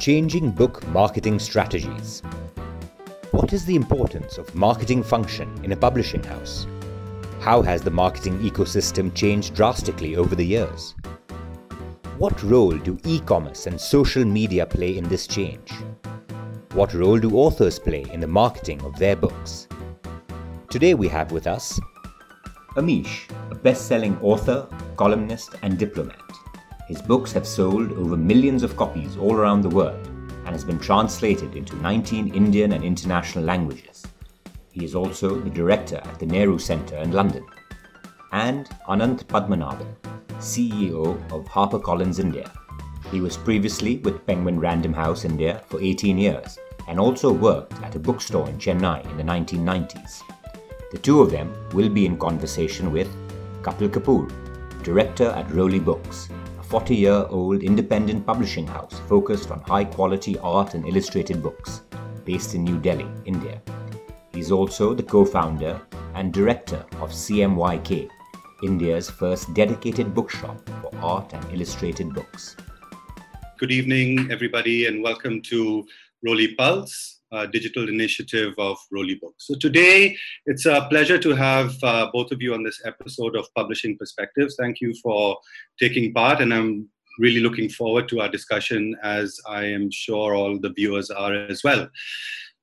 Changing Book Marketing Strategies. What is the importance of marketing function in a publishing house? How has the marketing ecosystem changed drastically over the years? What role do e commerce and social media play in this change? What role do authors play in the marketing of their books? Today we have with us Amish, a best selling author, columnist, and diplomat. His books have sold over millions of copies all around the world and has been translated into 19 Indian and international languages. He is also the director at the Nehru Centre in London. And Anant Padmanabhan, CEO of HarperCollins India. He was previously with Penguin Random House India for 18 years and also worked at a bookstore in Chennai in the 1990s. The two of them will be in conversation with Kapil Kapoor, director at Roli Books, 40 year old independent publishing house focused on high quality art and illustrated books, based in New Delhi, India. He's also the co founder and director of CMYK, India's first dedicated bookshop for art and illustrated books. Good evening, everybody, and welcome to Roli Pulse, uh, digital initiative of Roli Books. So today, it's a pleasure to have uh, both of you on this episode of Publishing Perspectives. Thank you for taking part, and I'm really looking forward to our discussion, as I am sure all the viewers are as well.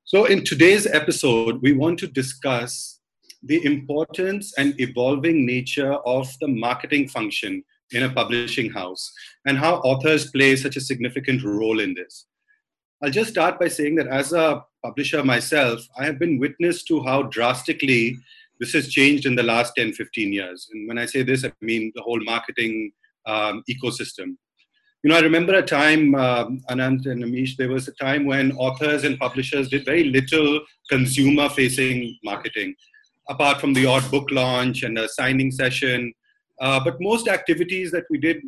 So, in today's episode, we want to discuss the importance and evolving nature of the marketing function in a publishing house and how authors play such a significant role in this. I'll just start by saying that as a publisher myself, I have been witness to how drastically this has changed in the last 10, 15 years. And when I say this, I mean the whole marketing um, ecosystem. You know, I remember a time, um, Anant and Amish, there was a time when authors and publishers did very little consumer facing marketing, apart from the odd book launch and a signing session. Uh, but most activities that we did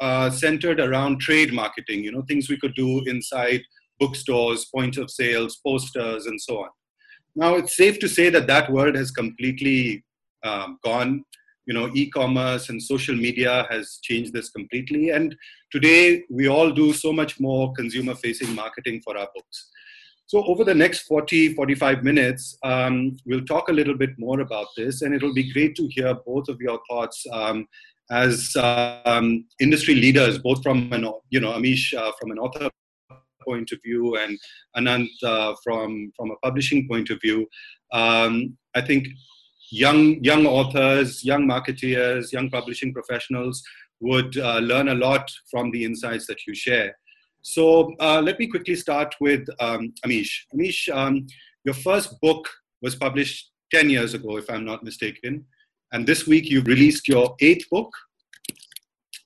uh, centered around trade marketing, you know, things we could do inside bookstores, point of sales, posters, and so on. Now, it's safe to say that that world has completely um, gone. You know, e-commerce and social media has changed this completely. And today, we all do so much more consumer-facing marketing for our books. So over the next 40, 45 minutes, um, we'll talk a little bit more about this, and it'll be great to hear both of your thoughts um, as um, industry leaders, both from an, you know, Amish uh, from an author point of view and Anant uh, from from a publishing point of view. Um, I think young young authors, young marketeers, young publishing professionals would uh, learn a lot from the insights that you share. So uh, let me quickly start with um, Amish. Amish, um, your first book was published 10 years ago, if I'm not mistaken. And this week you've released your eighth book.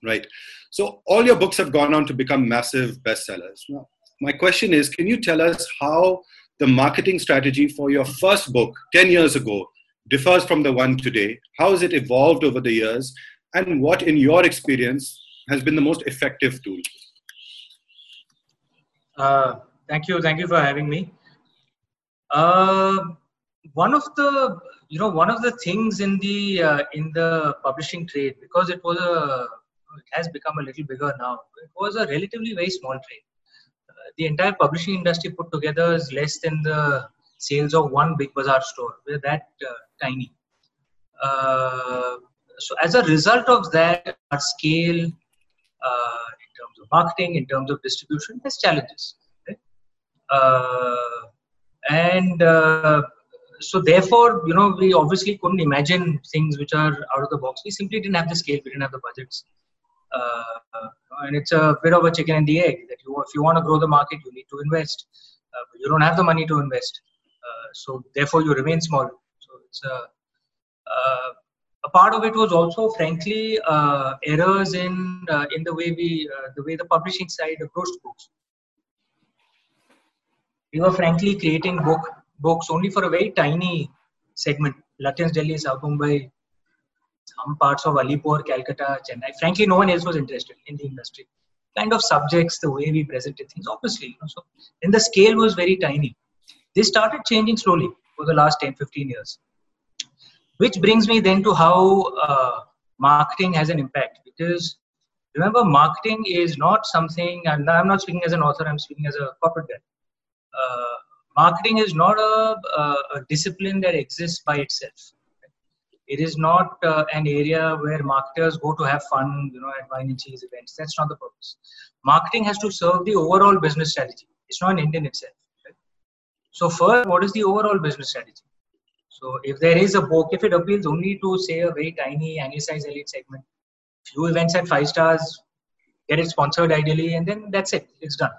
Right. So all your books have gone on to become massive bestsellers. Now, my question is can you tell us how the marketing strategy for your first book 10 years ago differs from the one today? How has it evolved over the years? And what, in your experience, has been the most effective tool? Uh, thank you. Thank you for having me. Uh, one of the you know one of the things in the uh, in the publishing trade because it was a it has become a little bigger now it was a relatively very small trade the entire publishing industry put together is less than the sales of one big bazaar store. We're that uh, tiny. Uh, so as a result of that, our scale uh, in terms of marketing, in terms of distribution, has challenges. Uh, and uh, so therefore, you know, we obviously couldn't imagine things which are out of the box. We simply didn't have the scale. We didn't have the budgets. Uh, and it's a bit of a chicken and the egg that you, if you want to grow the market, you need to invest. Uh, you don't have the money to invest, uh, so therefore you remain small. So it's a a part of it was also, frankly, uh, errors in uh, in the way we uh, the way the publishing side approached books. we were frankly creating book books only for a very tiny segment. Lutyens Delhi, South Mumbai, some parts of Alipore, Calcutta, Chennai. Frankly, no one else was interested in the industry. Kind of subjects, the way we presented things, obviously. You know, so then the scale was very tiny. This started changing slowly for the last 10, 15 years. Which brings me then to how uh, marketing has an impact. Because remember, marketing is not something, and I'm not speaking as an author, I'm speaking as a corporate guy. Uh, marketing is not a, a, a, discipline that exists by itself. It is not uh, an area where marketers go to have fun, you know, at wine and cheese events. That's not the purpose. Marketing has to serve the overall business strategy. It's not an end in itself. Right? So first, what is the overall business strategy? So if there is a book, if it appeals only to say a very tiny anglicized elite segment, few events at five stars, get it sponsored ideally, and then that's it. It's done.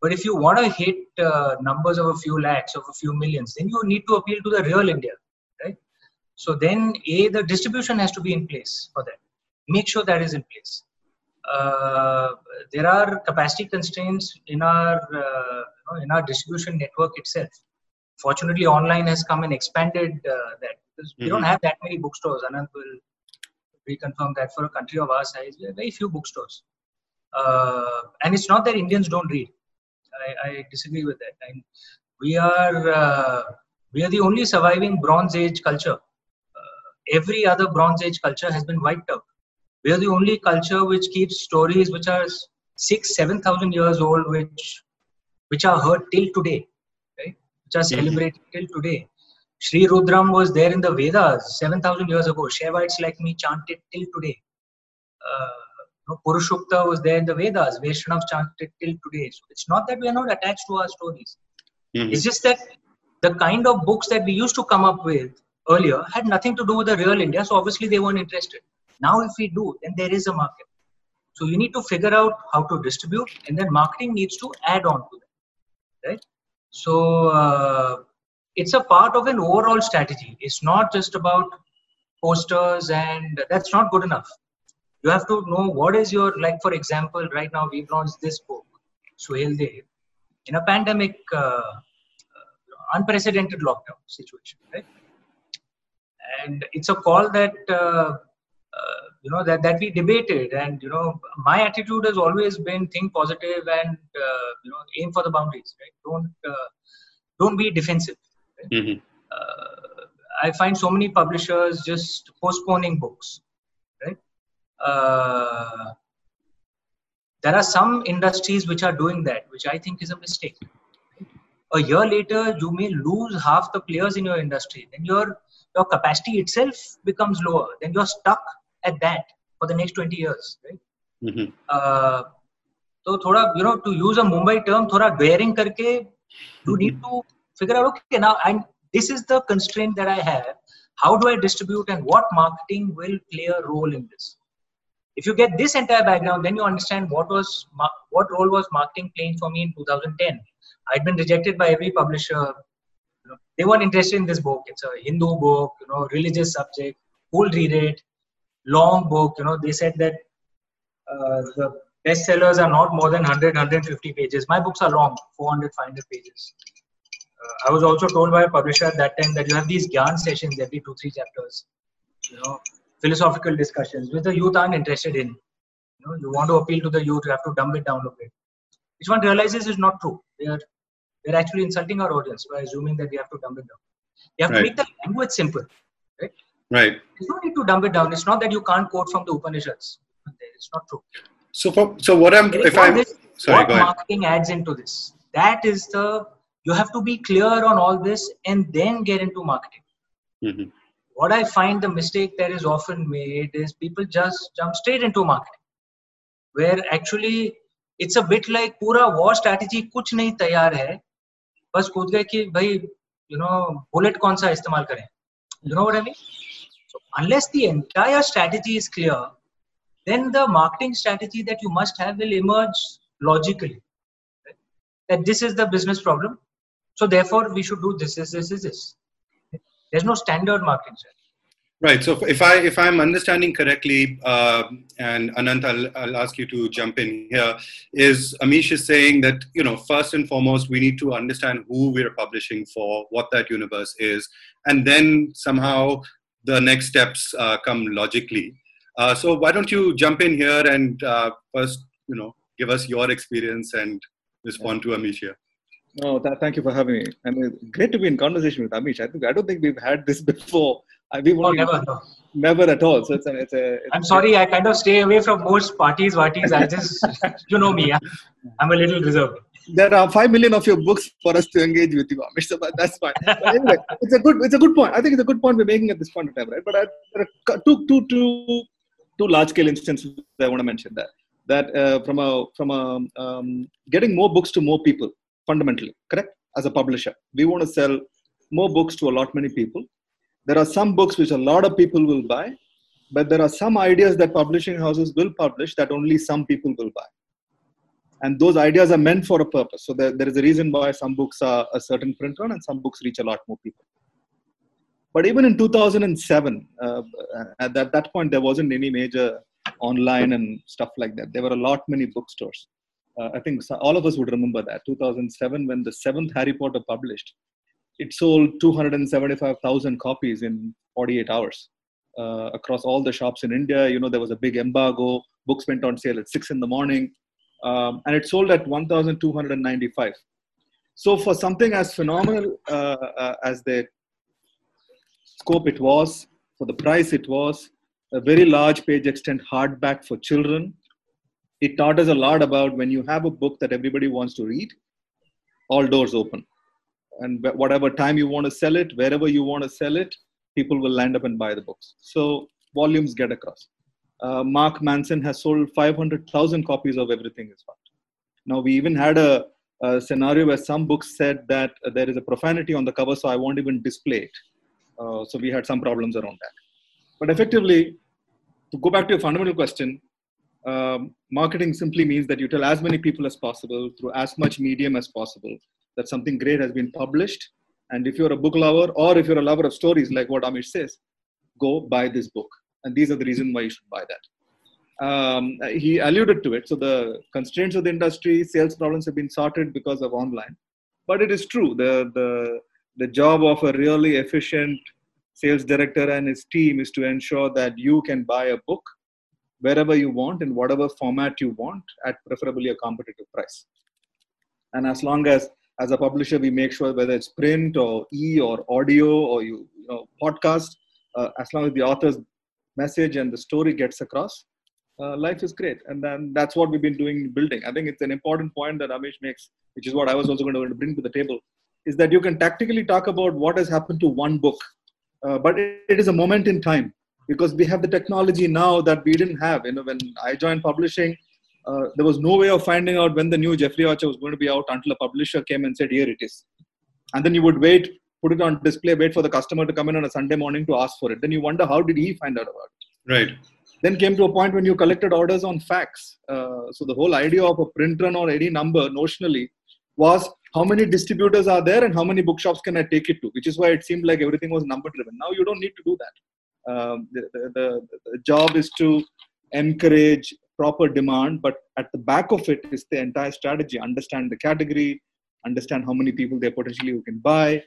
But if you want to hit uh, numbers of a few lakhs, of a few millions, then you need to appeal to the real India? So then, a the distribution has to be in place for that. Make sure that is in place. Uh, there are capacity constraints in our uh, in our distribution network itself. Fortunately, online has come and expanded uh, that because mm-hmm. we don't mm-hmm. have that many bookstores. Anant will reconfirm that for a country of our size, we have very few bookstores. Uh, and it's not that Indians don't read. I, I disagree with that. And we are uh, we are the only surviving Bronze Age culture. Every other Bronze Age culture has been wiped out. We are the only culture which keeps stories which are six, seven thousand years old, which which are heard till today, right? Which are celebrated till today. Sri Rudram was there in the Vedas 7,000 years ago. Shaivites like me chant it till today. Uh, Purushukta was there in the Vedas. Vaishnavas chanted it till today. So it's not that we are not attached to our stories. Mm-hmm. It's just that the kind of books that we used to come up with earlier had nothing to do with the real India. So obviously they weren't interested. Now, if we do, then there is a market. So you need to figure out how to distribute, and then marketing needs to add on to that, right? So uh, it's a part of an overall strategy. It's not just about posters, and that's not good enough you have to know what is your like for example right now we've launched this book Suheldev in a pandemic uh, unprecedented lockdown situation right and it's a call that uh, uh, you know that that we debated and you know my attitude has always been think positive and uh, you know aim for the boundaries right don't uh, don't be defensive right? mm-hmm. Uh, i find so many publishers just postponing books uh, there are some industries which are doing that, which I think is a mistake. A year later, you may lose half the players in your industry. Then your your capacity itself becomes lower. Then you're stuck at that for the next 20 years, right? Mm-hmm. Uh, so thoda, you know, to use a Mumbai term, thoda daring karke, you need to figure out, okay, now and this is the constraint that I have. How do I distribute and what marketing will play a role in this? if you get this entire background then you understand what was what role was marketing playing for me in 2010 i'd been rejected by every publisher they weren't interested in this book it's a hindu book you know religious subject who'll read it long book you know they said that uh, the bestsellers are not more than 100 150 pages my books are long 400 500 pages uh, i was also told by a publisher at that time that you have these gyan sessions every two three chapters you know philosophical discussions which the youth aren't interested in. You know, you want to appeal to the youth, you have to dumb it down a bit. Which one realizes is not true. They are we're actually insulting our audience by assuming that we have to dumb it down. You have right. to make the language simple, right? Right. There's no need to dumb it down. It's not that you can't quote from the Upanishads. It's not true. So, for, so what I'm, if I'm, this, sorry, what marketing adds into this? That is the you have to be clear on all this and then get into marketing. Mm-hmm. What I find the mistake that is often made is people just jump straight into marketing, where actually it's a bit like pura war strategy kuch nahi tayar hai बस कूद गए कि भाई you know bullet कौन सा इस्तेमाल करें? You know what I mean so unless the entire strategy is clear then the marketing strategy that you must have will emerge logically that this is the business problem so therefore we should do this this this this there is no standard marketing Right. So if I if I'm understanding correctly, uh, and Anant, I'll, I'll ask you to jump in here. Is Amish is saying that you know first and foremost we need to understand who we're publishing for, what that universe is, and then somehow the next steps uh, come logically. Uh, so why don't you jump in here and uh, first you know give us your experience and respond to Amish here. No, th- thank you for having me. I mean, great to be in conversation with Amish. I think I don't think we've had this before. I, we've oh, never, no. never at all. So it's a, it's a. It's I'm sorry, I kind of stay away from most parties. Parties, I just, you know me. I'm a little reserved. There are five million of your books for us to engage with you, Amish. So that's fine. Anyway, it's a good, it's a good point. I think it's a good point we're making at this point in time, right? But I, there are two, two, two, two large-scale instances I want to mention that that uh, from a from a um, getting more books to more people fundamentally correct as a publisher we want to sell more books to a lot many people there are some books which a lot of people will buy but there are some ideas that publishing houses will publish that only some people will buy and those ideas are meant for a purpose so there, there is a reason why some books are a certain print run and some books reach a lot more people but even in 2007 uh, at that, that point there wasn't any major online and stuff like that. There were a lot many bookstores. Uh, I think all of us would remember that 2007 when the seventh Harry Potter published, it sold 275,000 copies in 48 hours uh, across all the shops in India. You know there was a big embargo. Books went on sale at six in the morning, um, and it sold at 1,295. So for something as phenomenal uh, uh, as the scope it was, for the price it was, a very large page extent hardback for children. It taught us a lot about when you have a book that everybody wants to read, all doors open. And whatever time you want to sell it, wherever you want to sell it, people will land up and buy the books. So volumes get across. Uh, Mark Manson has sold 500,000 copies of Everything is Hot. Now, we even had a, a, scenario where some books said that there is a profanity on the cover, so I won't even display it. Uh, so we had some problems around that. But effectively, to go back to your fundamental question, um, marketing simply means that you tell as many people as possible through as much medium as possible that something great has been published. And if you're a book lover or if you're a lover of stories, like what Amish says, go buy this book. And these are the reasons why you should buy that. Um, he alluded to it. So the constraints of the industry, sales problems have been sorted because of online. But it is true. The, the, the job of a really efficient sales director and his team is to ensure that you can buy a book wherever you want in whatever format you want at preferably a competitive price and as long as as a publisher we make sure whether it's print or e or audio or you, you know podcast uh, as long as the author's message and the story gets across uh, life is great and then that's what we've been doing building i think it's an important point that amish makes which is what i was also going to bring to the table is that you can tactically talk about what has happened to one book uh, but it, it is a moment in time because we have the technology now that we didn't have. You know, when I joined publishing, uh, there was no way of finding out when the new Jeffrey Archer was going to be out until a publisher came and said, "Here it is," and then you would wait, put it on display, wait for the customer to come in on a Sunday morning to ask for it. Then you wonder how did he find out about it? Right. Then came to a point when you collected orders on fax. Uh, so the whole idea of a print run or any number notionally was how many distributors are there and how many bookshops can I take it to, which is why it seemed like everything was number driven. Now you don't need to do that. Um, the, the, the, job is to encourage proper demand, but at the back of it is the entire strategy. Understand the category, understand how many people there potentially who can buy.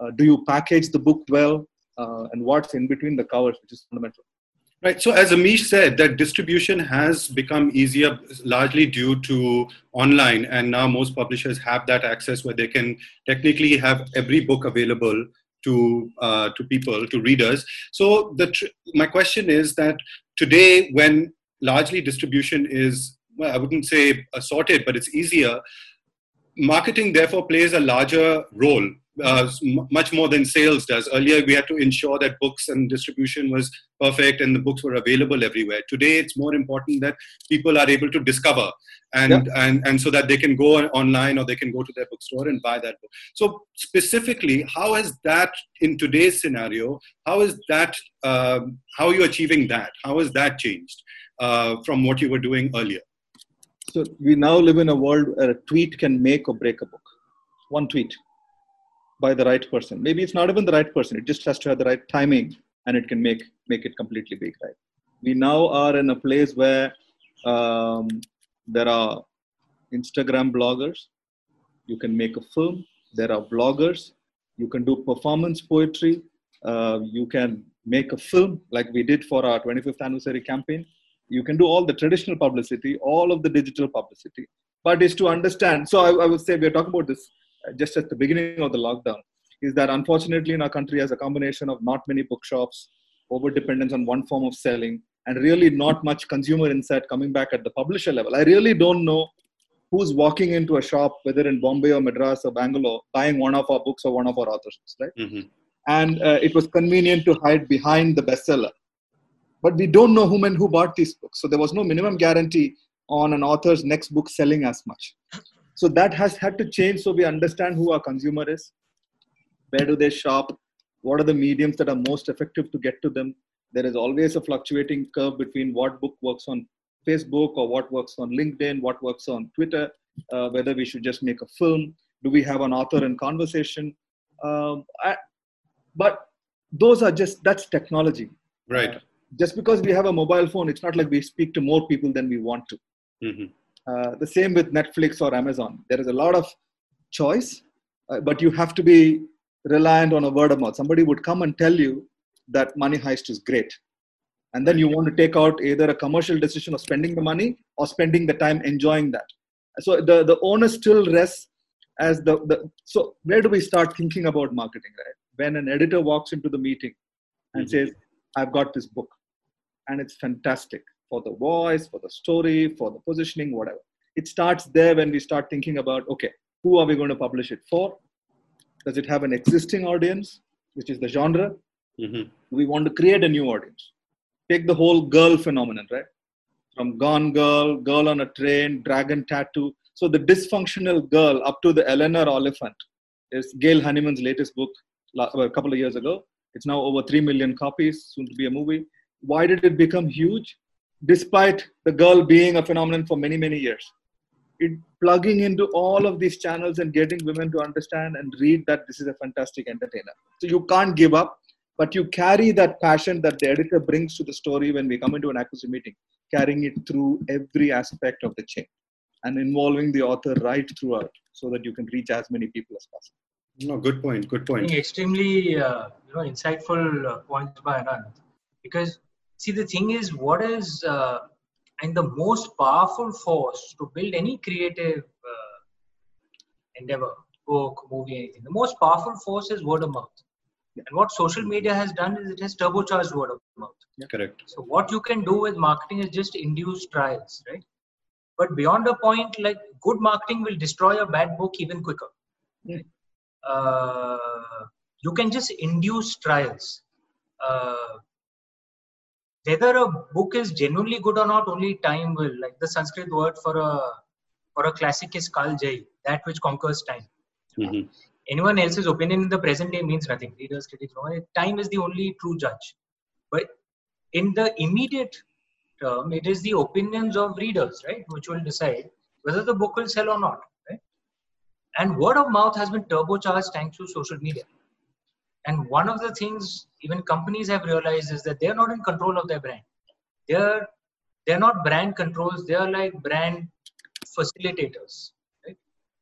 Uh, do you package the book well? Uh, and what's in between the covers, which is fundamental. Right. So, as Amish said, that distribution has become easier largely due to online, and now most publishers have that access where they can technically have every book available to uh, to people, to readers. So, the tr- my question is that today, when largely distribution is well, I wouldn't say sorted, but it's easier. Marketing therefore plays a larger role uh, much more than sales does. Earlier, we had to ensure that books and distribution was perfect and the books were available everywhere. Today, it's more important that people are able to discover and, yeah. and, and so that they can go online or they can go to their bookstore and buy that book. So, specifically, how has that in today's scenario, how is that, um, how are you achieving that? How has that changed uh, from what you were doing earlier? So, we now live in a world where a tweet can make or break a book. One tweet by the right person. Maybe it's not even the right person. It just has to have the right timing and it can make make it completely big right we now are in a place where um, there are instagram bloggers you can make a film there are bloggers you can do performance poetry uh, you can make a film like we did for our 25th anniversary campaign you can do all the traditional publicity all of the digital publicity but is to understand. So I, I would say we're talking about this uh, just at the beginning of the lockdown is that unfortunately in our country as a combination of not many bookshops over dependence on one form of selling and really not much consumer insight coming back at the publisher level. I really don't know who's walking into a shop whether in bombay or madras or bangalore buying one of our books or one of our authors right? Hmm and uh, it was convenient to hide behind the bestseller but we don't know whom and who bought these books. So there was no minimum guarantee on an author's next book selling as much. So that has had to change so we understand who our consumer is where do they shop what are the mediums that are most effective to get to them. There is always a fluctuating curve between what book works on facebook or what works on linkedin what works on twitter uh, whether we should just make a film do we have an author in conversation. Um, I, but those are just that's technology. Right. Just because we have a mobile phone it's not like we speak to more people than we want to. Hmm uh, the same with netflix or amazon. There is a lot of choice uh, but you have to be reliant on a word of mouth. Somebody would come and tell you that money heist is great. And then you want to take out either a commercial decision of spending the money or spending the time enjoying that. So the the onus still rests as the, the so where do we start thinking about marketing right? When an editor walks into the meeting and Mhm. says i've got this book and it's fantastic for the voice for the story for the positioning whatever. It starts there when we start thinking about okay who are we going to publish it for? Does it have an existing audience which is the genre? Hmm we want to create a new audience? Take the whole girl phenomenon right? From gone girl girl on a train dragon tattoo. So the dysfunctional girl up to the eleanor oliphant is gail honeyman's latest book a couple of years ago. It's now over 3 million copies soon to be a movie why did it become huge despite the girl being a phenomenon for many many years it plugging into all of these channels and getting women to understand and read that this is a fantastic entertainer so you can't give up but you carry that passion that the editor brings to the story when we come into an acquisition meeting carrying it through every aspect of the chain and involving the author right throughout so that you can reach as many people as possible No, good point. Good point. extremely uh, you know insightful uh, points by Anant because see the thing is what is uh, and the most powerful force to build any creative uh, endeavor book movie anything the most powerful force is word of mouth and what social media has done is it has turbocharged word of mouth Correct. so what you can do with marketing is just induce trials, right? But beyond a point, like good marketing will destroy a bad book even quicker. Yeah. Uh, you can just induce trials. Uh, whether a book is genuinely good or not, only time will. Like the Sanskrit word for a for a classic is kal jai, that which conquers time hmm anyone else's opinion in the present day means nothing. Readers, critics, no. Time is the only true judge. But in the immediate term, it is the opinions of readers, right, which will decide whether the book will sell or not, right? And word of mouth has been turbocharged thanks to social media. And one of the things even companies have realized is that they're not in control of their brand. They're they're not brand controls. They're like brand facilitators. Right?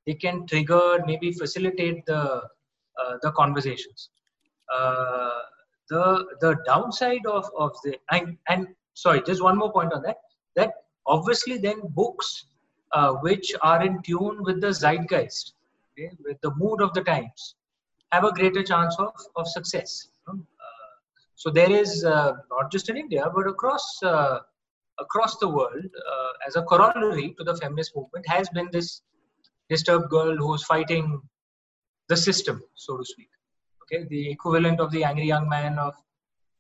They can trigger, maybe facilitate the uh, the conversations. Uh, the the downside of of the and and sorry, just one more point on that. That obviously then books uh, which are in tune with the zeitgeist, okay, with the mood of the times, have a greater chance of of success. Uh, so there is uh, not just in India but across uh, across the world uh, as a corollary to the feminist movement has been this disturbed girl who's fighting the system, so to speak. Okay, the equivalent of the angry young man of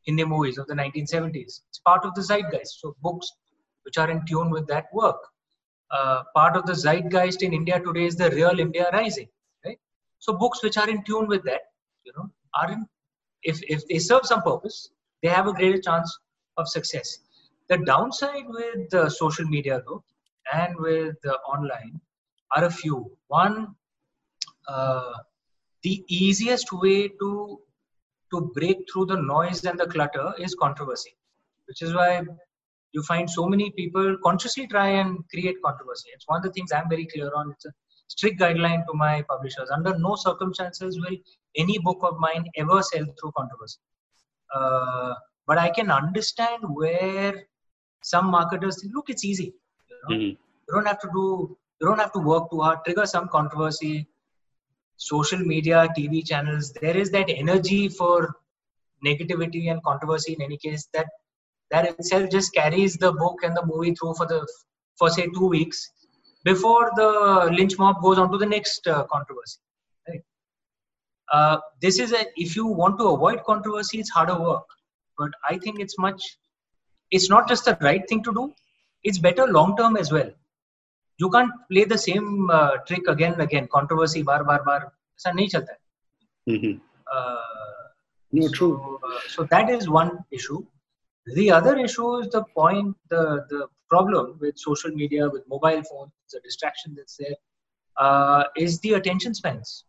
Hindi movies of the 1970s. It's part of the zeitgeist. So books which are in tune with that work. Uh, part of the zeitgeist in India today is the real India rising. So books which are in tune with that, you know, are in if if they serve some purpose, they have a greater chance of success. The downside with uh, social media though, and with uh, online, are a few. One, uh, the easiest way to to break through the noise and the clutter is controversy, which is why you find so many people consciously try and create controversy. It's one of the things I'm very clear on. It's a strict guideline to my publishers. Under no circumstances will any book of mine ever sell through controversy. Uh, but I can understand where some marketers think, look, it's easy. You, know? mm-hmm. you don't have to do, you don't have to work too hard, trigger some controversy. Social media, TV channels, there is that energy for negativity and controversy in any case that that itself just carries the book and the movie through for the for say two weeks before the lynch mob goes on to the next uh, controversy. Right? Uh, this is a if you want to avoid controversy, it's harder work. But I think it's much. It's not just the right thing to do. It's better long term as well. You can't play the same uh, trick again and again. Controversy, bar bar bar. ऐसा नहीं चलता है. Mm-hmm. no, so, true. Uh, so that is one issue. The other issue is the point, the, the problem with social media, with mobile phones, the distraction that's there, uh, is the attention spans.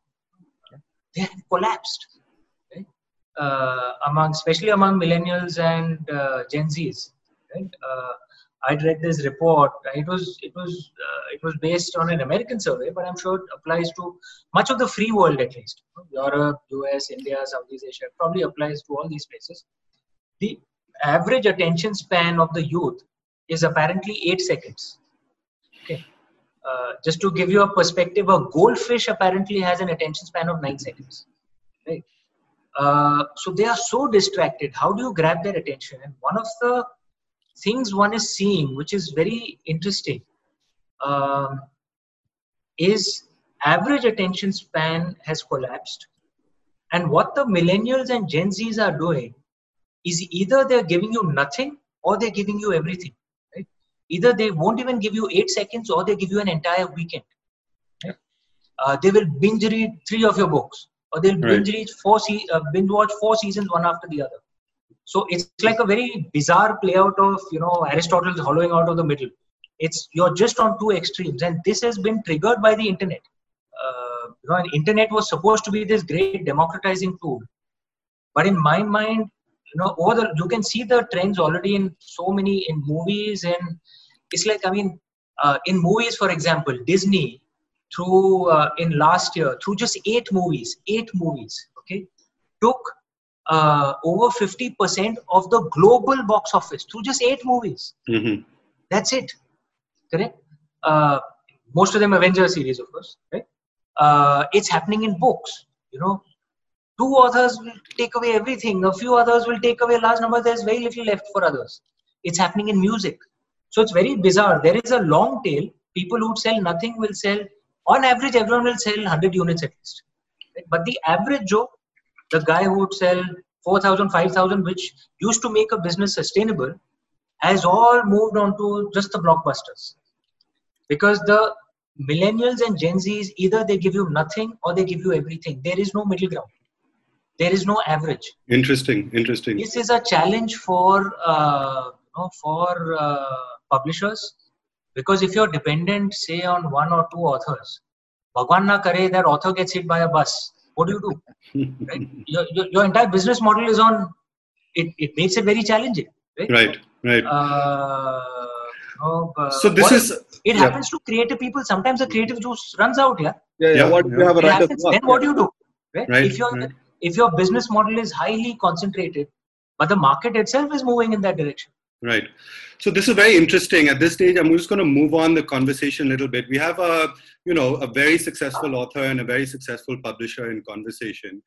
They have collapsed right? uh, among, especially among millennials and uh, Gen Zs. Right? Uh, I'd read this report. It was it was uh, it was based on an American survey, but I'm sure it applies to much of the free world at least. Europe, US, India, Southeast Asia. Probably applies to all these places. The average attention span of the youth is apparently eight seconds. Okay. Uh, just to give you a perspective, a goldfish apparently has an attention span of nine seconds. Right. Uh, so they are so distracted. How do you grab their attention? And one of the things one is seeing, which is very interesting, um, is average attention span has collapsed. And what the millennials and Gen Zs are doing is either they're giving you nothing or they're giving you everything. Right? Either they won't even give you eight seconds or they give you an entire weekend. Right? Uh, they will binge read three of your books or they'll binge read four se- uh, binge watch four seasons one after the other. So it's like a very bizarre play out of you know Aristotle's hollowing out of the middle. It's you're just on two extremes, and this has been triggered by the internet. Uh, you know, internet was supposed to be this great democratizing tool, but in my mind, you know over the you can see the trends already in so many in movies and it's like i mean uh, in movies for example disney through uh, in last year through just eight movies eight movies okay took uh, over 50% of the global box office through just eight movies. Mm-hmm. that's it. Correct? Uh, most of them avengers series of course right? Uh, it's happening in books you know. Two authors will take away everything. A few others will take away. A large number there's very little left for others. It's happening in music so it's very bizarre. There is a long tail. People who sell nothing will sell on average everyone will sell 100 units at least. But the average joe the guy who would sell 4000 5000 which used to make a business sustainable has all moved on to just the blockbusters. Because the millennials and gen z's either they give you nothing or they give you everything. There is no middle ground. There is no average. Interesting interesting. This is a challenge for uh, you know, for uh, publishers because if you're dependent say on one or two authors bhagwan na kare that author gets hit by a bus what do you do right? your, your, your, entire business model is on it, it makes it very challenging right right right uh, uh, so this is it yeah. happens to creative people sometimes the creative juice runs out yeah yeah, yeah. Yeah, what yeah. you have a right happens, then what do you do right, Right, if you're right. if your business model is highly concentrated but the market itself is moving in that direction Right. So this is very interesting. At this stage, I'm just going to move on the conversation a little bit. We have a, you know, a very successful author and a very successful publisher in conversation,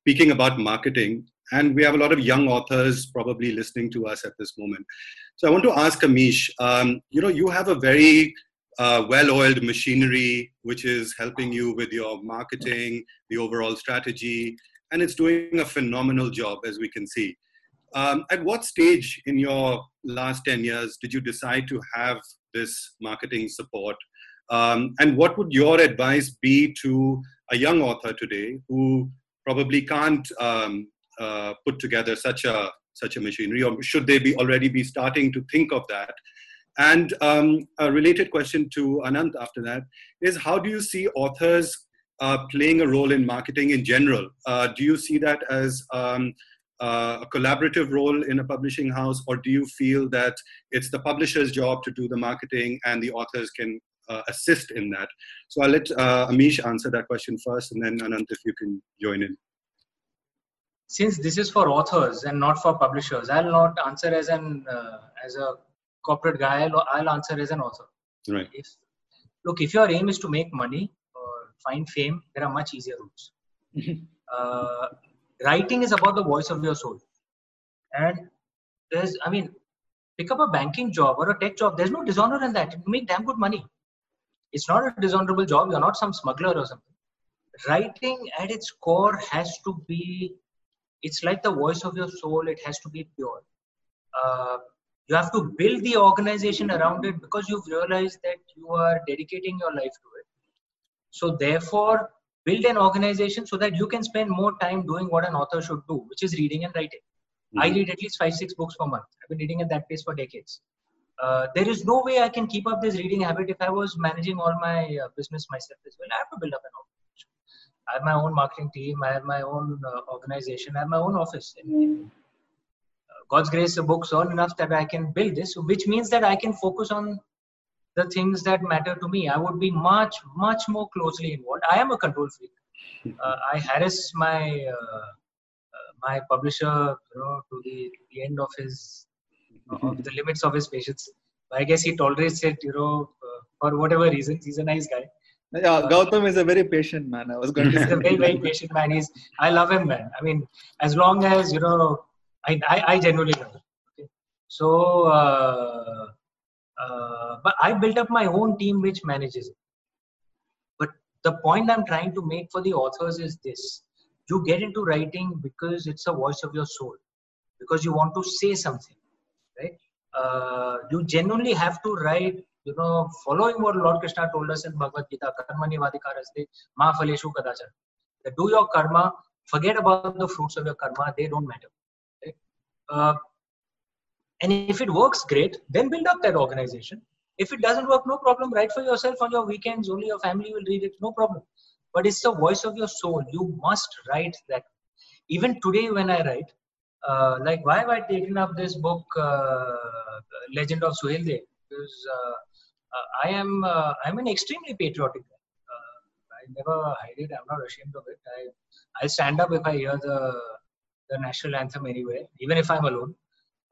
speaking about marketing, and we have a lot of young authors probably listening to us at this moment. So I want to ask Amish, um, you know, you have a very uh, well-oiled machinery which is helping you with your marketing, the overall strategy, and it's doing a phenomenal job, as we can see. Um, at what stage in your last 10 years did you decide to have this marketing support? Um, and what would your advice be to a young author today who probably can't um, uh, put together such a such a machinery, or should they be already be starting to think of that? And um, a related question to Anant after that is: How do you see authors uh, playing a role in marketing in general. Uh, do you see that as um, uh, a collaborative role in a publishing house, or do you feel that it's the publisher's job to do the marketing and the authors can uh, assist in that? So I'll let uh, Amish answer that question first, and then Anant, if you can join in. Since this is for authors and not for publishers, I'll not answer as an uh, as a corporate guy. I'll, I'll answer as an author. Right. If, look, if your aim is to make money or find fame, there are much easier routes. uh, writing is about the voice of your soul. And there's i mean pick up a banking job or a tech job there's no dishonor in that. You make damn good money. It's not a dishonorable job. You're not some smuggler or something. Writing at its core has to be it's like the voice of your soul. It has to be pure. Uh, you have to build the organization around it because you've realized that you are dedicating your life to it. So therefore build an organization so that you can spend more time doing what an author should do, which is reading and writing. Mm-hmm. I read at least five, six books per month. I've been reading at that pace for decades. Uh, there is no way I can keep up this reading habit if I was managing all my uh, business myself as well. I have to build up an organization. I have my own marketing team. I have my own uh, organization. I have my own office. Uh, God's grace, the books earn enough that I can build this, which means that I can focus on the things that matter to me. I would be much, much more closely involved. I am a control freak. Uh, I harass my uh, uh, my publisher, you know, to the, the end of his of the limits of his patience. I guess he tolerates it, you know, uh, for whatever reasons. He's a nice guy. Yeah, Gautam is a very patient man. I was going to say. He's a very, very patient man. He's, I love him, man. I mean, as long as, you know, I, I, I genuinely love him. Okay? So, uh, uh, but I built up my own team which manages it. But the point I'm trying to make for the authors is this you get into writing because it's a voice of your soul, because you want to say something, right? Uh, you genuinely have to write, you know, following what Lord Krishna told us in Bhagavad Gita, karmani vadikaraste ma phaleshu kadachana. Do your karma, forget about the fruits of your karma, they don't matter. Right? Uh, and if it works, great. Then build up that organization. If it doesn't work, no problem. Write for yourself on your weekends. Only your family will read it. No problem. But it's the voice of your soul. You must write that. Even today, when I write, uh, like why have I taken up this book, uh, Legend of Suheldev? Because uh, uh I am uh, I'm an extremely patriotic guy. Uh, I never hide it. I'm not ashamed of it. I I stand up if I hear the the national anthem anywhere, even if I'm alone.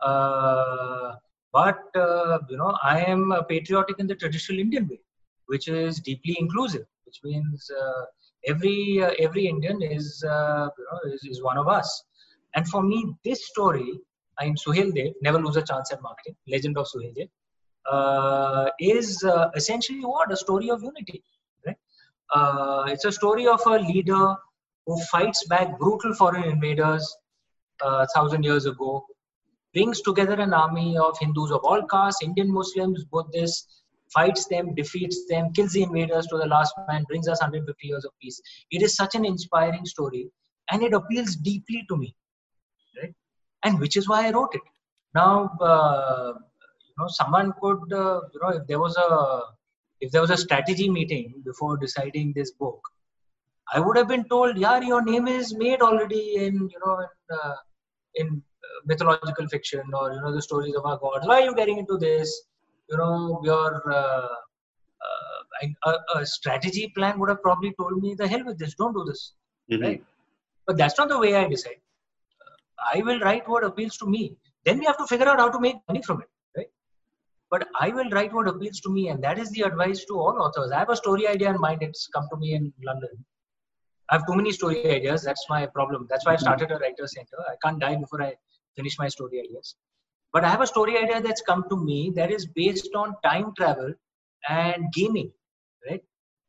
Uh, but uh, you know, I am patriotic in the traditional Indian way, which is deeply inclusive, which means uh, every every Indian is you know is, is one of us. And for me, this story, I'm Suheldev, never lose a chance at marketing, legend of Suheldev, uh, is uh, essentially what? A story of unity. Right? Uh, it's a story of a leader who fights back brutal foreign invaders a thousand years ago, brings together an army of Hindus of all castes, Indian Muslims, Buddhists, fights them, defeats them, kills the invaders to the last man, brings us 150 years of peace. It is such an inspiring story and it appeals deeply to me, right? And which is why I wrote it. Now, uh, you know, someone could, uh, you know, if there was a if there was a strategy meeting before deciding this book, I would have been told, "Yeah, your name is made already in, you know, in, uh, in mythological fiction or you know the stories of our gods why are you getting into this? You know your uh, uh, a, a, strategy plan would have probably told me the hell with this. Don't do this. Mm-hmm. right? But that's not the way i decide. Uh, i will write what appeals to me. Then we have to figure out how to make money from it right? But i will write what appeals to me and that is the advice to all authors. I have a story idea in mind. It's come to me in london. I have too many story ideas. That's my problem. That's why I started a writer center. I can't die before I finish my story ideas. But I have a story idea that's come to me that is based on time travel and gaming, right?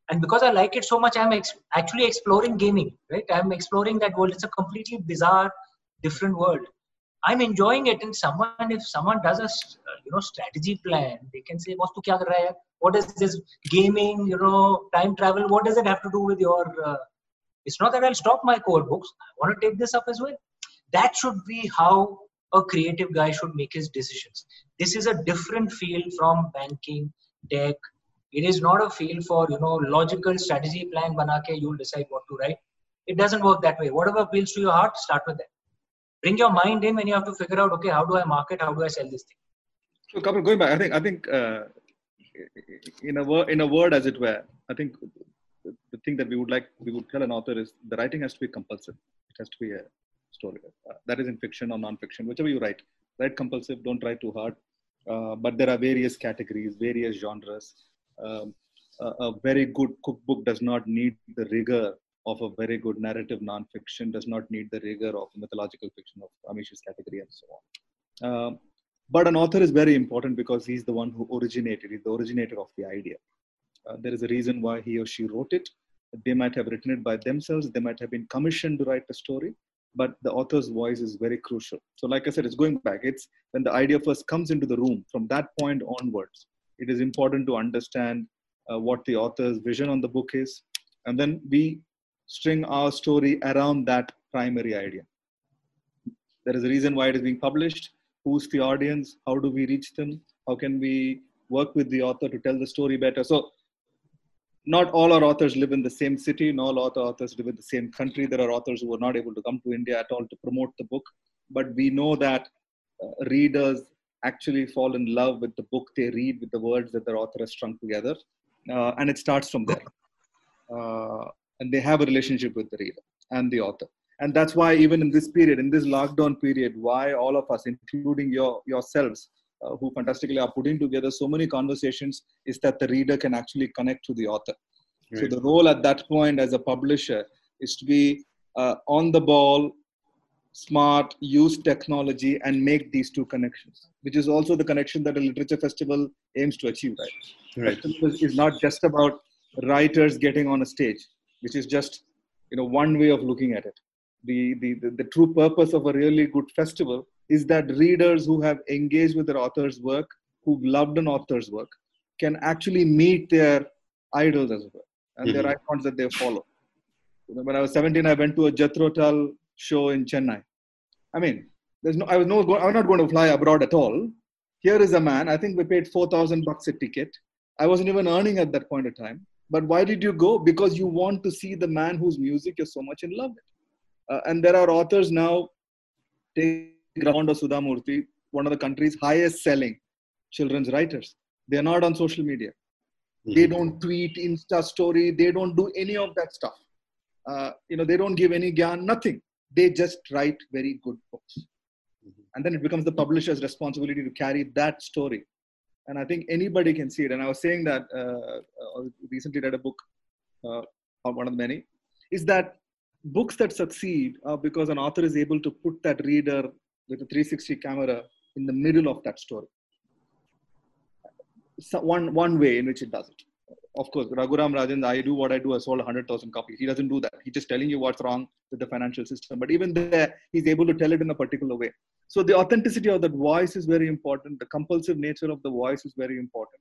And because I like it so much, I'm ex- actually exploring gaming, right? I'm exploring that world. It's a completely bizarre, different world. I'm enjoying it. And someone, if someone does a you know strategy plan, they can say, "What's kya kar? What is this gaming? You know, time travel? What does it have to do with your?" Uh, it's not that I'll stop my core books. I want to take this up as well that should be how a creative guy should make his decisions. This is a different field from banking tech. It is not a field for you know logical strategy plan banake you'll decide what to write. It doesn't work that way. Whatever appeals to your heart start with that. Bring your mind in when you have to figure out okay how do i market? How do i sell this thing? So Kapil, going back i think i think uh, in a word in a word as it were i think the thing that we would like we would tell an author is the writing has to be compulsive. It has to be a story. Uh, that is in fiction or non-fiction whichever you write. Write compulsive don't write too hard. Uh, but there are various categories various genres. Um, a, a, very good cookbook does not need the rigor of a very good narrative. Non-fiction does not need the rigor of mythological fiction of amish's category and so on. Um, but an author is very important because he's the one who originated he's the originator of the idea. Uh, there is a reason why he or she wrote it. They might have written it by themselves. They might have been commissioned to write the story, but the author's voice is very crucial. So, like I said, it's going back. It's when the idea first comes into the room. From that point onwards, it is important to understand uh, what the author's vision on the book is, and then we string our story around that primary idea. There is a reason why it is being published. Who's the audience? How do we reach them? How can we work with the author to tell the story better? So not all our authors live in the same city. Not all author authors live in the same country. There are authors who are not able to come to India at all to promote the book. But we know that uh, readers actually fall in love with the book they read, with the words that their author has strung together. Uh, and it starts from there. Uh, and they have a relationship with the reader and the author. And that's why, even in this period, in this lockdown period, why all of us, including your, yourselves, uh, who fantastically are putting together so many conversations is that the reader can actually connect to the author. Right. So the role at that point as a publisher is to be uh, on the ball, smart, use technology, and make these two connections, which is also the connection that a literature festival aims to achieve. Right. right. Festival is not just about writers getting on a stage, which is just you know one way of looking at it. The, the, the, the true purpose of a really good festival is that readers who have engaged with their author's work, who've loved an author's work, can actually meet their idols as well and mm-hmm. their icons that they follow. when I was 17, I went to a Jethro Tull show in Chennai. I mean, there's no, I was no, I'm not going to fly abroad at all. Here is a man. I think we paid four thousand bucks a ticket. I wasn't even earning at that point of time. But why did you go? Because you want to see the man whose music you're so much in love with. Uh, and there are authors now. Take Ramonda Sudhamurthy, one of the country's highest selling children's writers. They're not on social media. Mm-hmm. They don't tweet, Insta story. They don't do any of that stuff. Uh, you know, they don't give any gyan, nothing. They just write very good books. Mm-hmm. And then it becomes the publisher's responsibility to carry that story. And I think anybody can see it. And I was saying that uh, I uh, recently read a book, uh, one of the many, is that books that succeed are because an author is able to put that reader with a 360 camera in the middle of that story. So one, one way in which it does it. Of course, Raghuram Rajan, I do what I do, I sold 100,000 copies. He doesn't do that. He's just telling you what's wrong with the financial system. But even there, he's able to tell it in a particular way. So the authenticity of that voice is very important. The compulsive nature of the voice is very important.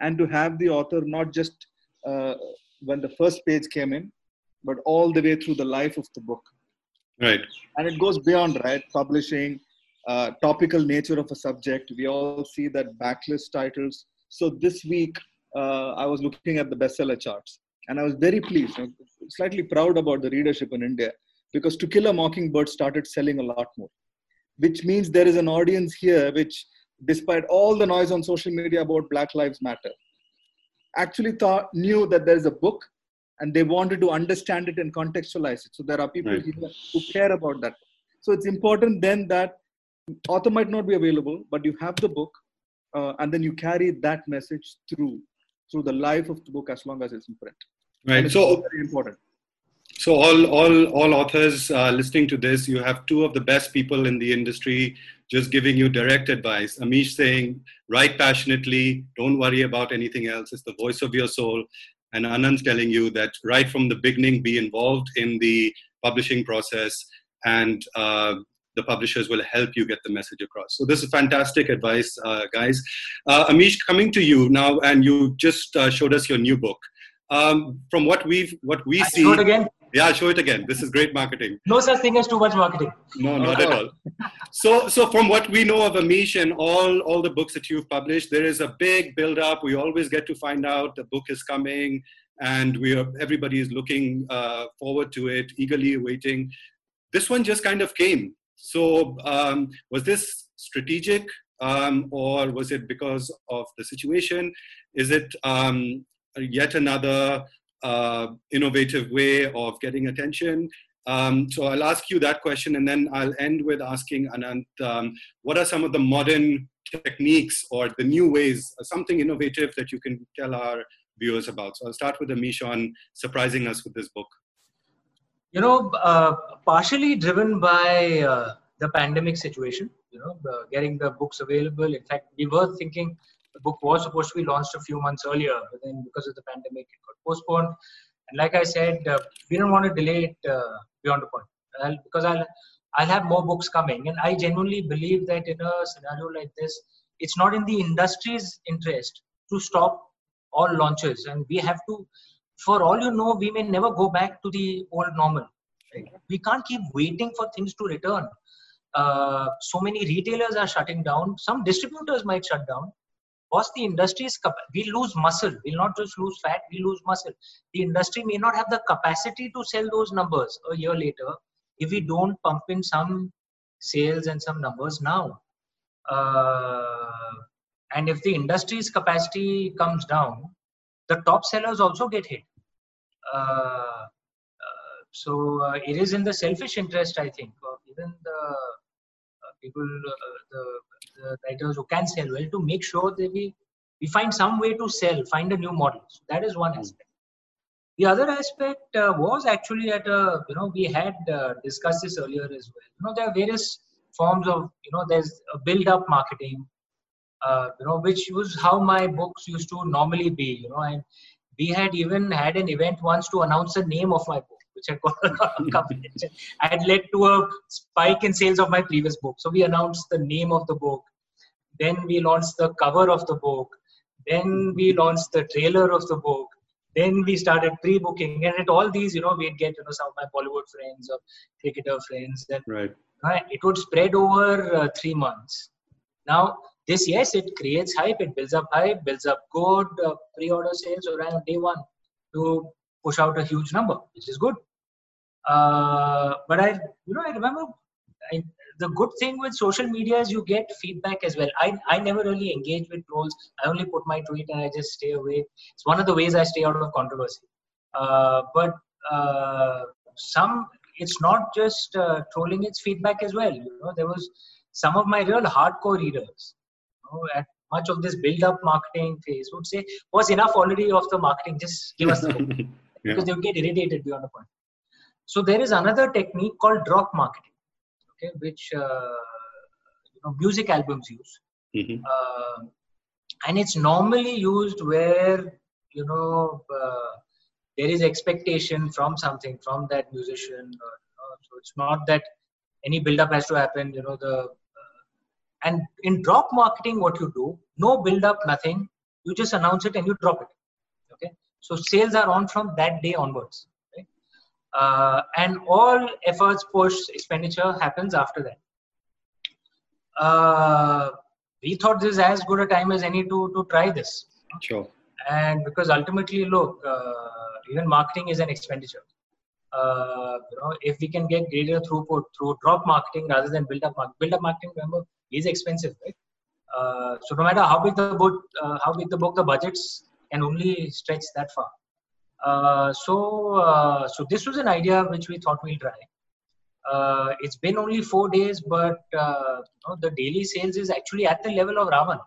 And to have the author not just uh, when the first page came in, but all the way through the life of the book. Right. And it goes beyond, right? Publishing, uh, topical nature of a subject. We all see that backlist titles. So this week, uh, I was looking at the bestseller charts, and I was very pleased, slightly proud about the readership in India, because To Kill a Mockingbird started selling a lot more, which means there is an audience here which, despite all the noise on social media about Black Lives Matter, actually thought knew that there is a book and they wanted to understand it and contextualize it. So there are people right. here who care about that. So it's important then that author might not be available, but you have the book, uh, and then you carry that message through through the life of the book as long as it's in print. Right. So very important. So all all all authors uh, listening to this, you have two of the best people in the industry just giving you direct advice. Amish saying, write passionately, don't worry about anything else. It's the voice of your soul. And Anant's telling you that right from the beginning, be involved in the publishing process and uh, the publishers will help you get the message across. So this is fantastic advice, uh, guys. Uh, Amish, coming to you now, and you just uh, showed us your new book. um, from what we've what we I see. show it again. Yeah, show it again. This is great marketing. No such thing as too much marketing. No, not at all. So, so from what we know of Amish and all all the books that you've published, there is a big build up. We always get to find out the book is coming, and we are everybody is looking uh, forward to it, eagerly waiting. This one just kind of came. So, um, was this strategic, um, or was it because of the situation? Is it um, yet another uh, innovative way of getting attention? Um, so I'll ask you that question, and then I'll end with asking Anant, um, what are some of the modern techniques or the new ways, uh, something innovative that you can tell our viewers about? So I'll start with Amish on surprising us with this book. You know, uh, partially driven by uh, the pandemic situation. You know, uh, getting the books available. In fact, we were thinking the book was supposed to be launched a few months earlier, but then because of the pandemic, it got postponed. And like I said, uh, we don't want to delay it uh, beyond a point I'll, because I'll I'll have more books coming, and I genuinely believe that in a scenario like this, it's not in the industry's interest to stop all launches, and we have to. For all you know, we may never go back to the old normal. We can't keep waiting for things to return. Uh, so many retailers are shutting down. Some distributors might shut down was the industry's we lose muscle we'll not just lose fat we lose muscle the industry may not have the capacity to sell those numbers a year later if we don't pump in some sales and some numbers now uh, and if the industry's capacity comes down the top sellers also get hit so uh, it is in the selfish interest i think of even the uh, people uh, the the writers who can sell well to make sure that we we find some way to sell, find a new model. So that is one aspect. The other aspect uh, was actually at a you know we had uh, discussed this earlier as well. You know there are various forms of you know there's a build-up marketing, uh, you know which was how my books used to normally be. You know and we had even had an event once to announce the name of my book which had got a lot of coverage. Had led to a spike in sales of my previous book. So we announced the name of the book. Then we launched the cover of the book. Then we launched the trailer of the book. Then we started pre-booking, and at all these, you know, we'd get you know some of my Bollywood friends or cricketer friends, and Right. it would spread over uh, three months. Now, this yes, it creates hype, it builds up hype, builds up good uh, pre-order sales around day one to push out a huge number, which is good. Uh, but I, you know, I remember I, the good thing with social media is you get feedback as well. I, I never really engage with trolls. I only put my tweet and I just stay away. It's one of the ways I stay out of controversy. Uh, but uh, some, it's not just uh, trolling; it's feedback as well. You know, there was some of my real hardcore readers. Know, at much of this build-up marketing phase would say, "Was enough already of the marketing? Just give us the book." yeah. because they would get irritated beyond a point. So there is another technique called drop marketing, okay, which uh, you know, music albums use, Mhm. uh, and it's normally used where you know uh, there is expectation from something from that musician. Or, so it's not that any build-up has to happen. You know the and in drop marketing, what you do, no build-up, nothing. You just announce it and you drop it. Okay, so sales are on from that day onwards. Right? Uh, and all efforts, push, expenditure happens after that. Uh, we thought this is as good a time as any to to try this Sure. and because ultimately look uh, even marketing is an expenditure uh, you know if we can get greater throughput through drop marketing rather than build up marketing build up marketing remember is expensive right uh, so no matter how big the book uh, how big the book the budgets can only stretch that far uh, so uh, so this was an idea which we thought we'll try uh, it's been only four days but uh, you know, the daily sales is actually at the level of Raavan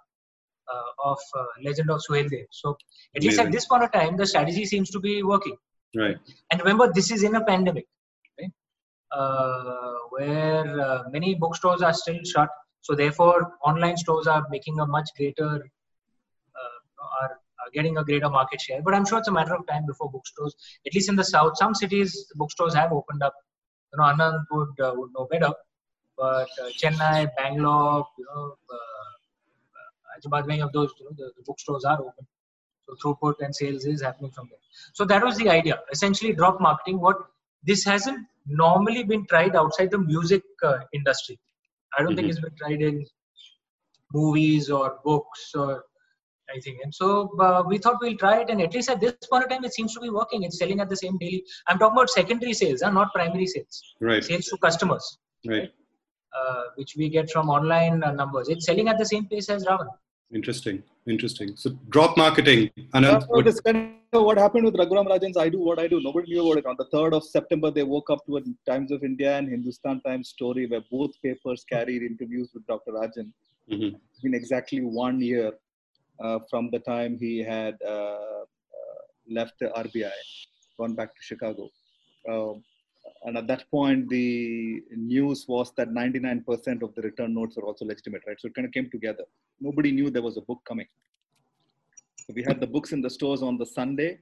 uh, of uh, Legend of Suheldev. So at least at this point of time, the strategy seems to be working. Right. And remember, this is in a pandemic, right? Uh, where uh, many bookstores are still shut. So therefore, online stores are making a much greater, uh, are, are getting a greater market share. But I'm sure it's a matter of time before bookstores, at least in the south, some cities, bookstores have opened up. You know, Anant would uh, would know better. But uh, Chennai, Bangalore, you know, Hyderabad, many of those, you know, the, the bookstores are open. So throughput and sales is happening from there. So that was the idea. Essentially, drop marketing. What this hasn't normally been tried outside the music uh, industry. I don't mm-hmm. think it's been tried in movies or books or anything. And so uh, we thought we'll try it. And at least at this point of time, it seems to be working. It's selling at the same daily. I'm talking about secondary sales, huh? not primary sales. Right. Sales to customers. Right. Uh, which we get from online uh, numbers. It's selling at the same pace as Raavan. Interesting, interesting. So drop marketing. Anant, what, kind of what happened with Raghuram Rajan's I Do What I Do? Nobody knew about it. On the 3rd of September, they woke up to a Times of India and Hindustan Times story where both papers carried interviews with Dr. Rajan. Mm-hmm. It's been exactly one year uh, from the time he had uh, uh, left the RBI, gone back to Chicago. Um, and at that point, the news was that 99% of the return notes are also legitimate, right? So it kind of came together. Nobody knew there was a book coming. So we had the books in the stores on the Sunday.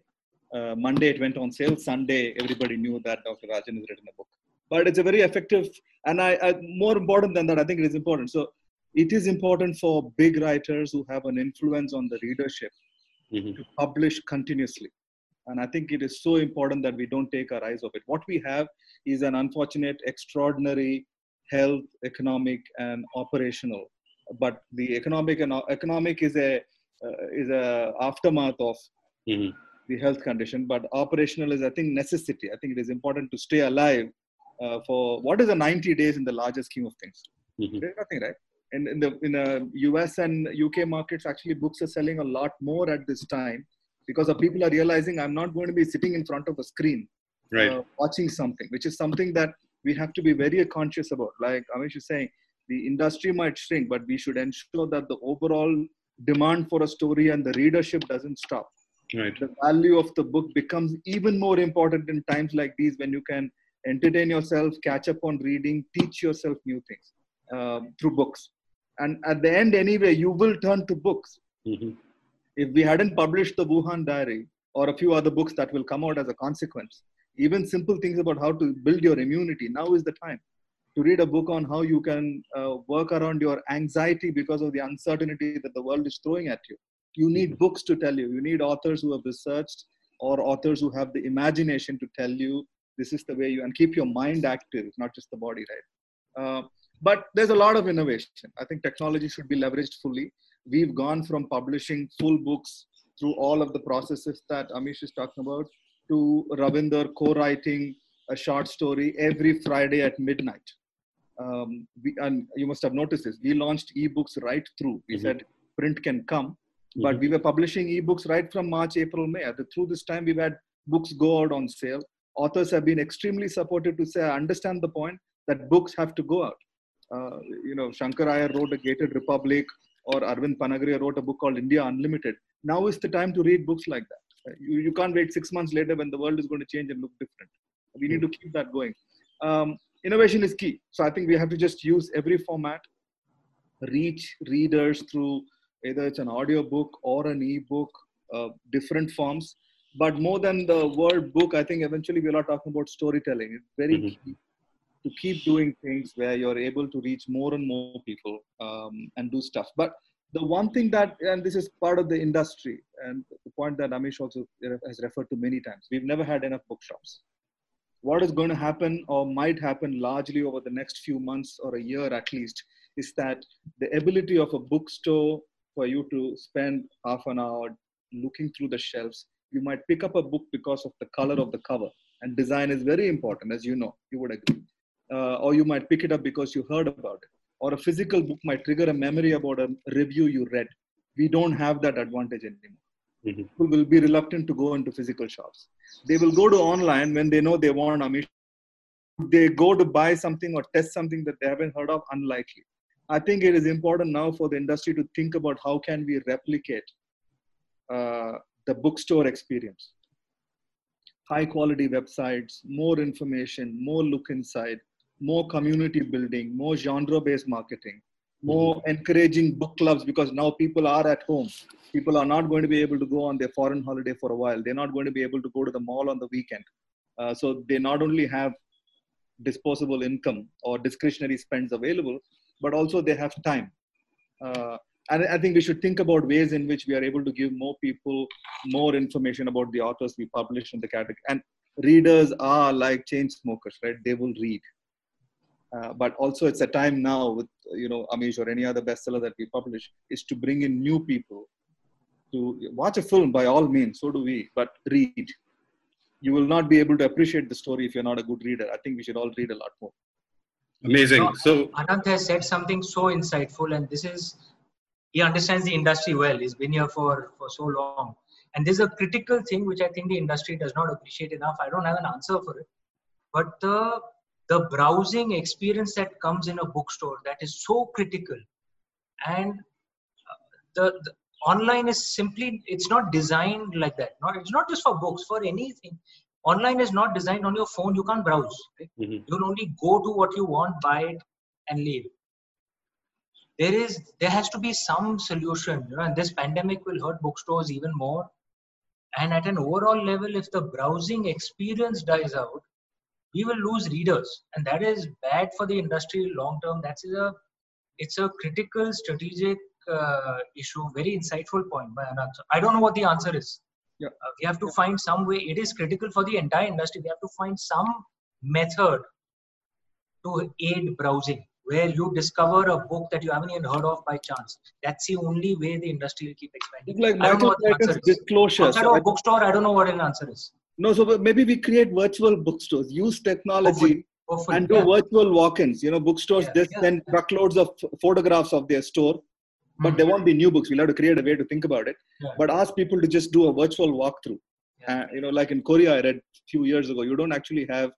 Uh, Monday it went on sale. Sunday, everybody knew that Dr. Rajan has written a book. But it's a very effective, and I, I more important than that, I think it is important. So it is important for big writers who have an influence on the readership mm-hmm. to publish continuously and I think it is so important that we don't take our eyes off it. What we have is an unfortunate, extraordinary health, economic, and operational. But the economic and economic is a uh, is a aftermath of mm-hmm. the health condition. But operational is, I think, necessity. I think it is important to stay alive uh, for what is a 90 days in the larger scheme of things. Mm-hmm. There's nothing, right? In, in the in the US and UK markets, actually, books are selling a lot more at this time because the people are realizing I'm not going to be sitting in front of a screen right. uh, watching something, which is something that we have to be very conscious about. Like Amish is saying, the industry might shrink, but we should ensure that the overall demand for a story and the readership doesn't stop. Right. The value of the book becomes even more important in times like these when you can entertain yourself, catch up on reading, teach yourself new things um, through books. And at the end, anyway, you will turn to books. Mm-hmm if we hadn't published the Wuhan Diary or a few other books that will come out as a consequence, even simple things about how to build your immunity, now is the time to read a book on how you can uh, work around your anxiety because of the uncertainty that the world is throwing at you. You need books to tell you. You need authors who have researched or authors who have the imagination to tell you this is the way you and keep your mind active, not just the body, right? Uh, but there's a lot of innovation. I think technology should be leveraged fully we've gone from publishing full books through all of the processes that Amish is talking about to Ravinder co-writing a short story every Friday at midnight. Um, we, and you must have noticed this. We launched ebooks right through. We mm-hmm. said print can come, mm-hmm. but we were publishing ebooks right from March, April, May. Through this time, we've had books go out on sale. Authors have been extremely supportive to say, I understand the point that books have to go out. Uh, you know, Shankkar Aiyar wrote a Gated Republic or Arvind Panagariya wrote a book called India Unlimited. Now is the time to read books like that. You, you can't wait six months later when the world is going to change and look different. We need to keep that going. Um, innovation is key. So I think we have to just use every format, reach readers through either it's an audio book or an e-book, uh, different forms. But more than the word book, I think eventually we're not talking about storytelling. It's very mm-hmm. key to keep doing things where you're able to reach more and more people um, and do stuff. But the one thing that, and this is part of the industry, and the point that Amish also has referred to many times, we've never had enough bookshops. What is going to happen or might happen largely over the next few months or a year at least is that the ability of a bookstore for you to spend half an hour looking through the shelves, you might pick up a book because of the color of the cover. And design is very important, as you know, you would agree uh, or you might pick it up because you heard about it. Or a physical book might trigger a memory about a review you read. We don't have that advantage anymore. Mm-hmm. people will be reluctant to go into physical shops. They will go to online when they know they want amish they go to buy something or test something that they haven't heard of? Unlikely. I think it is important now for the industry to think about how can we replicate uh, the bookstore experience. High quality websites more information more look inside more community building, more genre based marketing, more encouraging book clubs because now people are at home. People are not going to be able to go on their foreign holiday for a while. They're not going to be able to go to the mall on the weekend. Uh, so they not only have disposable income or discretionary spends available, but also they have time. Uh, and I think we should think about ways in which we are able to give more people more information about the authors we publish in the category. And readers are like chain smokers, right? They will read. Uh, but also, it's a time now with you know Amish or any other bestseller that we publish is to bring in new people to watch a film by all means. So do we, but read. You will not be able to appreciate the story if you're not a good reader. I think we should all read a lot more. Amazing. So Anant has said something so insightful, and this is he understands the industry well. He's been here for for so long, and there's a critical thing which I think the industry does not appreciate enough. I don't have an answer for it, but the the browsing experience that comes in a bookstore that is so critical, and the, the online is simply it's not designed like that. Not it's not just for books for anything. Online is not designed on your phone. You can't browse. Right? Mhm. You'll only go to what you want, buy it, and leave there is there has to be some solution you know and this pandemic will hurt bookstores even more and at an overall level if the browsing experience dies out we will lose readers and that is bad for the industry long term that's a it's a critical strategic uh, issue very insightful point by Anant i don't know what the answer is Yeah. Uh, we have to find some way it is critical for the entire industry we have to find some method to aid browsing where you discover a book that you haven't even heard of by chance. That's the only way the industry will keep expanding. Like I don't know what the answer is. disclosure. Outside So of I- bookstore, I don't know what an answer is. No, so maybe we create virtual bookstores, use technology Hopefully, hopefully. and do yeah. virtual walk-ins. You know, bookstores Yeah, they yeah, send yeah. truckloads of photographs of their store, but Mm. there won't be new books. We'll have to create a way to think about it. Yeah. But ask people to just do a virtual walkthrough. Yeah. Uh, you know, like in Korea, I read a few years ago, you don't actually have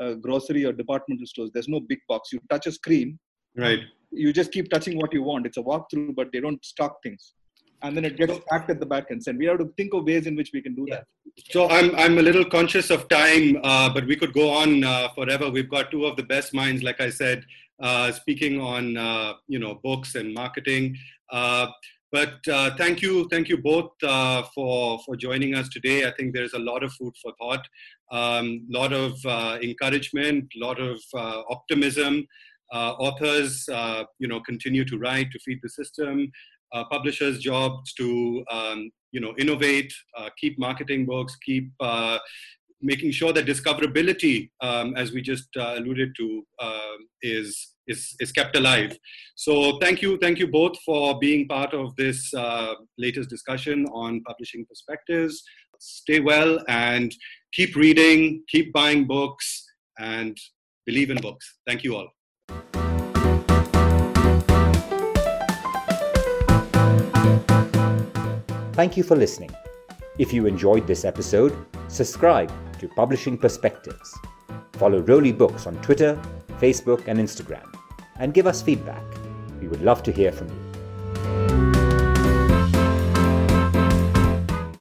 uh, grocery or departmental stores. There's no big box. You touch a screen, right. you just keep touching what you want. It's a walkthrough, but they don't stock things. And then it gets packed at the back end. And we have to think of ways in which we can do Yeah. that. So I'm I'm a little conscious of time, uh, but we could go on uh, forever. We've got two of the best minds, like I said, uh, speaking on uh, you know books and marketing. Uh, but uh, thank you, thank you both uh, for for joining us today. I think there's a lot of food for thought, a um, lot of uh, encouragement, a lot of uh, optimism. Uh, authors, uh, you know, continue to write to feed the system. Uh, publishers' jobs to um, you know innovate, uh, keep marketing books, keep uh, making sure that discoverability, um, as we just uh, alluded to, uh, is is is kept alive. So thank you, thank you both for being part of this uh, latest discussion on publishing perspectives. Stay well and keep reading, keep buying books, and believe in books. Thank you all. Thank you for listening. If you enjoyed this episode, subscribe to Publishing Perspectives. Follow Roli Books on Twitter, Facebook, and Instagram, and give us feedback. We would love to hear from you.